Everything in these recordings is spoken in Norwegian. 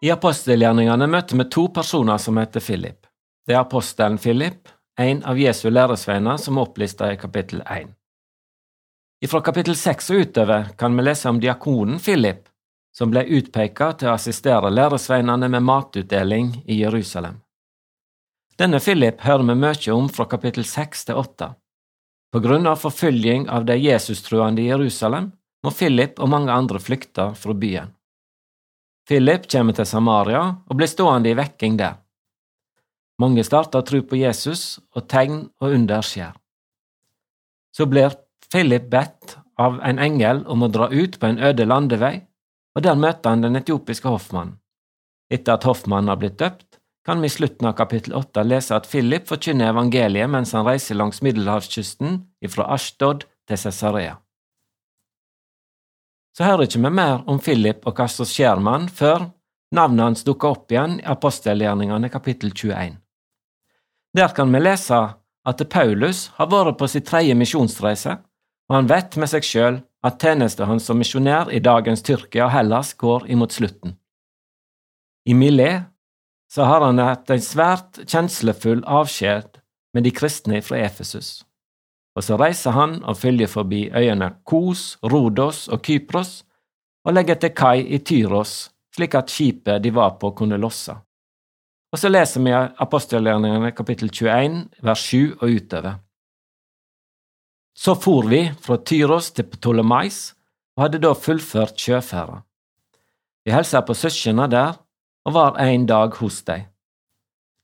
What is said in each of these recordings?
I apostelgjerningene møter vi to personer som heter Philip. Det er apostelen Philip, en av Jesu læresveiner som er opplista i kapittel 1. Fra kapittel 6 og utover kan vi lese om diakonen Philip, som ble utpeka til å assistere læresveinene med matutdeling i Jerusalem. Denne Philip hører vi mye om fra kapittel 6 til 8. På grunn av forfølging av de jesustruende i Jerusalem må Philip og mange andre flykte fra byen. Philip kommer til Samaria og blir stående i vekking der. Mange starter å tro på Jesus, og tegn og under skjer. Så blir Philip bedt av en engel om å dra ut på en øde landevei, og der møter han den etiopiske hoffmannen. Etter at hoffmannen har blitt døpt, kan vi i slutten av kapittel 8 lese at Philip forkynner evangeliet mens han reiser langs middelhavskysten fra Ashtod til Cesarea. Så hører ikke vi mer om Philip og hva som med han før navnet hans dukker opp igjen i apostelgjerningene kapittel 21. Der kan vi lese at Paulus har vært på sin tredje misjonsreise, og han vet med seg sjøl at tjenesten hans som misjonær i dagens Tyrkia og Hellas går imot slutten. I Millet så har han hatt en svært kjenslefull avskjed med de kristne fra Efesus. Og så reiser han og følger forbi øyene Kos, Rodos og Kypros, og legger til kai i Tyros, slik at skipet de var på, kunne losse. Og så leser vi apostelgjerningene kapittel 21, vers 7 og utover. Så for vi fra Tyros til Ptolemais og hadde da fullført sjøferda. Vi hilsa på søsknene der og var en dag hos dem.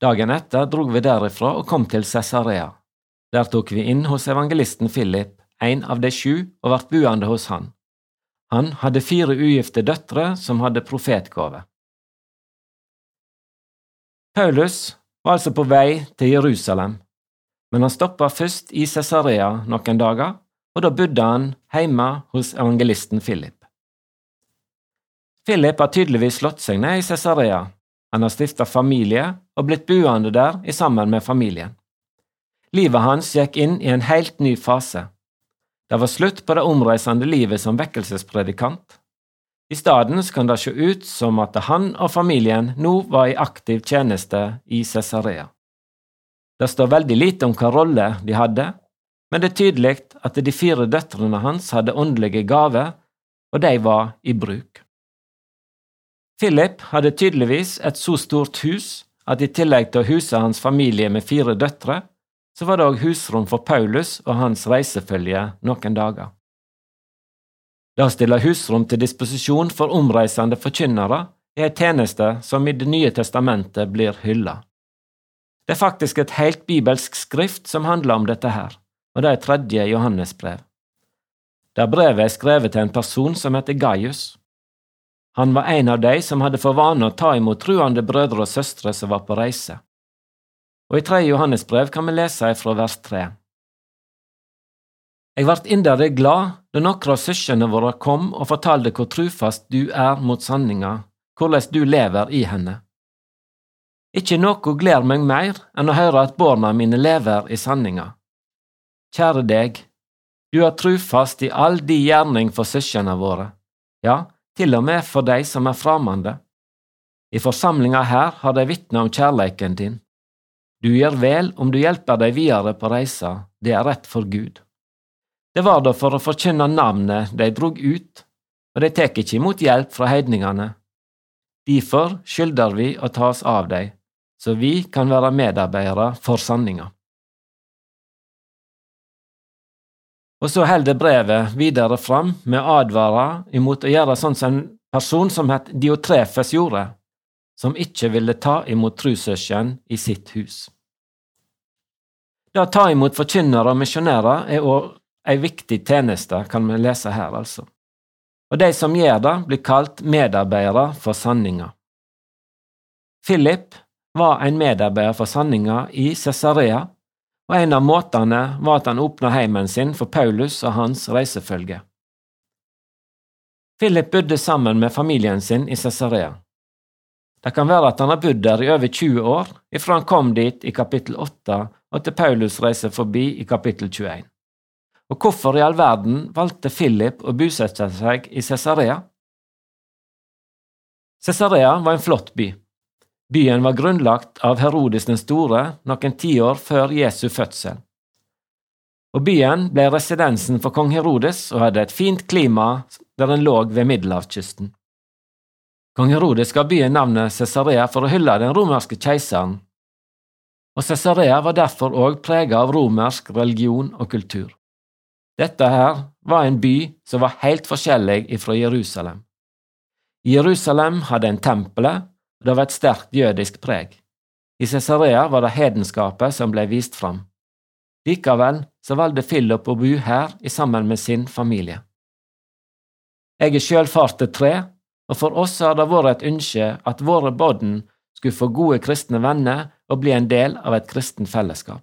Dagen etter drog vi derifra og kom til Cesarea. Der tok vi inn hos evangelisten Philip, en av de sju, og ble buende hos han. Han hadde fire ugifte døtre som hadde profetgave. Paulus var altså på vei til Jerusalem, men han stoppa først i Cesarea noen dager, og da bodde han hjemme hos evangelisten Philip. Philip har tydeligvis slått seg ned i Cesarea. Han har stifta familie og blitt buende der i sammen med familien. Livet hans gikk inn i en helt ny fase. Det var slutt på det omreisende livet som vekkelsespredikant. I stedet kan det se ut som at han og familien nå var i aktiv tjeneste i Cesarea. Det står veldig lite om hva rolle de hadde, men det er tydelig at de fire døtrene hans hadde åndelige gaver, og de var i bruk. Philip hadde tydeligvis et så stort hus at i tillegg til å huse hans familie med fire døtre, så var det òg husrom for Paulus og hans reisefølge noen dager. Det å stille husrom til disposisjon for omreisende forkynnere er en tjeneste som i Det nye testamentet blir hylla. Det er faktisk et helt bibelsk skrift som handler om dette her, og det er tredje Johannesbrev. Det brevet er skrevet til en person som heter Gaius. Han var en av de som hadde for vane å ta imot truende brødre og søstre som var på reise. Og i tredje Johannesbrev kan vi lese fra vers tre. Jeg ble inderlig glad da noen av søsknene våre kom og fortalte hvor trufast du er mot sanninga, hvordan du lever i henne. Ikke noe gleder meg mer enn å høre at barna mine lever i sanninga. Kjære deg, du er trufast i all di gjerning for søsknene våre, ja, til og med for de som er fremmede. I forsamlinga her har de vitna om kjærleiken din. Du gjør vel om du hjelper deg videre på reisa, det er rett for Gud. Det var da for å forkynne navnet de drog ut, og de tek ikke imot hjelp fra heidningene. Derfor skylder vi å ta oss av dem, så vi kan være medarbeidere for sanninga. Og så holder brevet videre fram med advarer imot å gjøre sånn som en person som het Diotrefes gjorde, som ikke ville ta imot trossøsken i sitt hus. Det å ta imot forkynnere og misjonærer er òg ei viktig tjeneste, kan vi lese her, altså. Og de som gjør det, blir kalt medarbeidere for sanninga. Philip var en medarbeider for sanninga i Cesarea, og en av måtene var at han åpna heimen sin for Paulus og hans reisefølge. Philip bodde sammen med familien sin i Cesarea. Det kan være at han har bodd der i over 20 år, ifra han kom dit i kapittel 8 og til Paulus reiser forbi i kapittel 21. Og hvorfor i all verden valgte Philip å bosette seg i Cesarea? Cesarea var en flott by. Byen var grunnlagt av Herodes den store noen tiår før Jesu fødsel. Og byen ble residensen for kong Herodes og hadde et fint klima der den lå ved middelhavskysten. Kong Herodes ga byen navnet Cesarea for å hylle den romerske keiseren, og Cesarea var derfor òg prega av romersk religion og kultur. Dette her var en by som var helt forskjellig ifra Jerusalem. Jerusalem hadde en tempelet, og det var et sterkt jødisk preg. I Cesarea var det hedenskapet som ble vist fram. Likevel så valgte Philip å bo her i sammen med sin familie. Jeg er sjøl far til tre, og for oss har det vært et ønske at våre bodden skulle få gode kristne venner og bli en del av et kristen fellesskap.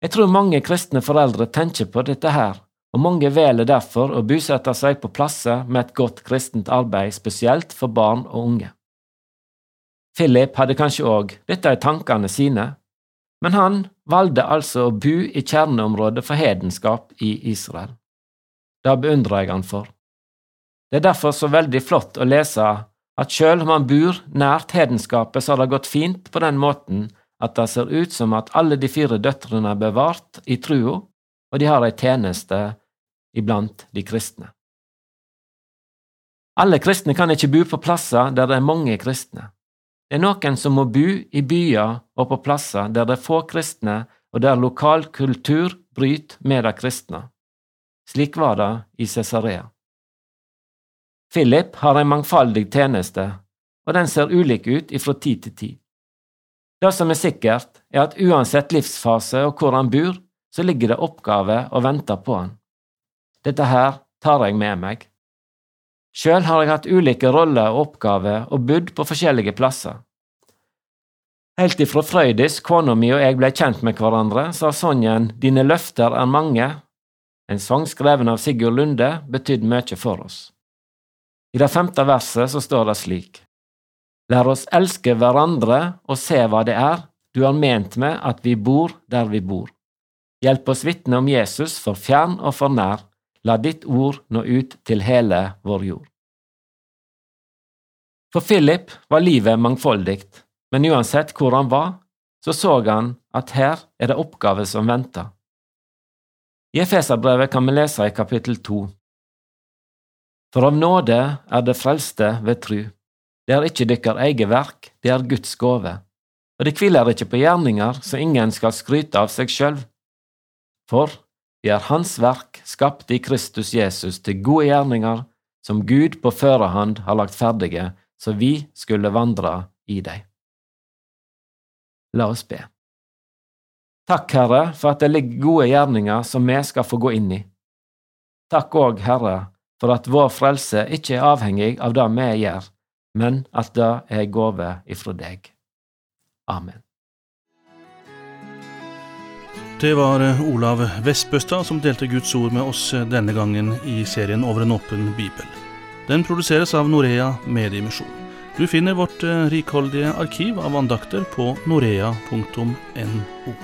Jeg tror mange kristne foreldre tenker på dette her og mange velger derfor å bosette seg på plasser med et godt kristent arbeid, spesielt for barn og unge. Philip hadde kanskje òg dette i tankene sine, men han valgte altså å bo i kjerneområdet for hedenskap i Israel. Det beundrer jeg han for. Det er derfor så veldig flott å lese at sjøl om han bor nært hedenskapet, så har det gått fint på den måten at det ser ut som at alle de fire døtrene er bevart i trua, og de har ei tjeneste iblant de kristne. Alle kristne kan ikke bo på plasser der det er mange kristne. Det er noen som må bo i byer og på plasser der det er få kristne, og der lokal kultur bryter med de kristne. Slik var det i Cesarea. Philip har en mangfoldig tjeneste, og den ser ulik ut ifra tid til tid. Det som er sikkert, er at uansett livsfase og hvor han bor, så ligger det oppgaver og venter på han. Dette her tar jeg med meg. Sjøl har jeg hatt ulike roller og oppgaver og bodd på forskjellige plasser. Helt ifra Frøydis, kona mi og jeg ble kjent med hverandre, sa sangen Dine løfter er mange, en sang skreven av Sigurd Lunde, betydde mye for oss. I det femte verset så står det slik. Lær oss elske hverandre og se hva det er du har ment med at vi bor der vi bor. Hjelp oss vitne om Jesus for fjern og for nær, La ditt ord nå ut til hele vår jord. For Philip var livet mangfoldig, men uansett hvor han var, så så han at her er det oppgaver som venter. I Efeserbrevet kan vi lese i kapittel to. For av nåde er det frelste ved tru. Det er ikke dykkar eget verk, det er Guds gåve. Og det hviler ikke på gjerninger, så ingen skal skryte av seg sjøl. For vi er Hans verk, skapt i Kristus Jesus til gode gjerninger, som Gud på førehånd har lagt ferdige, så vi skulle vandre i dem. La oss be. Takk, Herre, for at det ligger gode gjerninger som vi skal få gå inn i. Takk òg, Herre, for at vår frelse ikke er avhengig av det vi gjør, men at det er gåve ifra deg. Amen. Det var eh, Olav Vestbøstad som delte Guds ord med oss eh, denne gangen i serien Over en åpen bibel. Den produseres av Norea Mediemisjon. Du finner vårt eh, rikholdige arkiv av andakter på norea.no.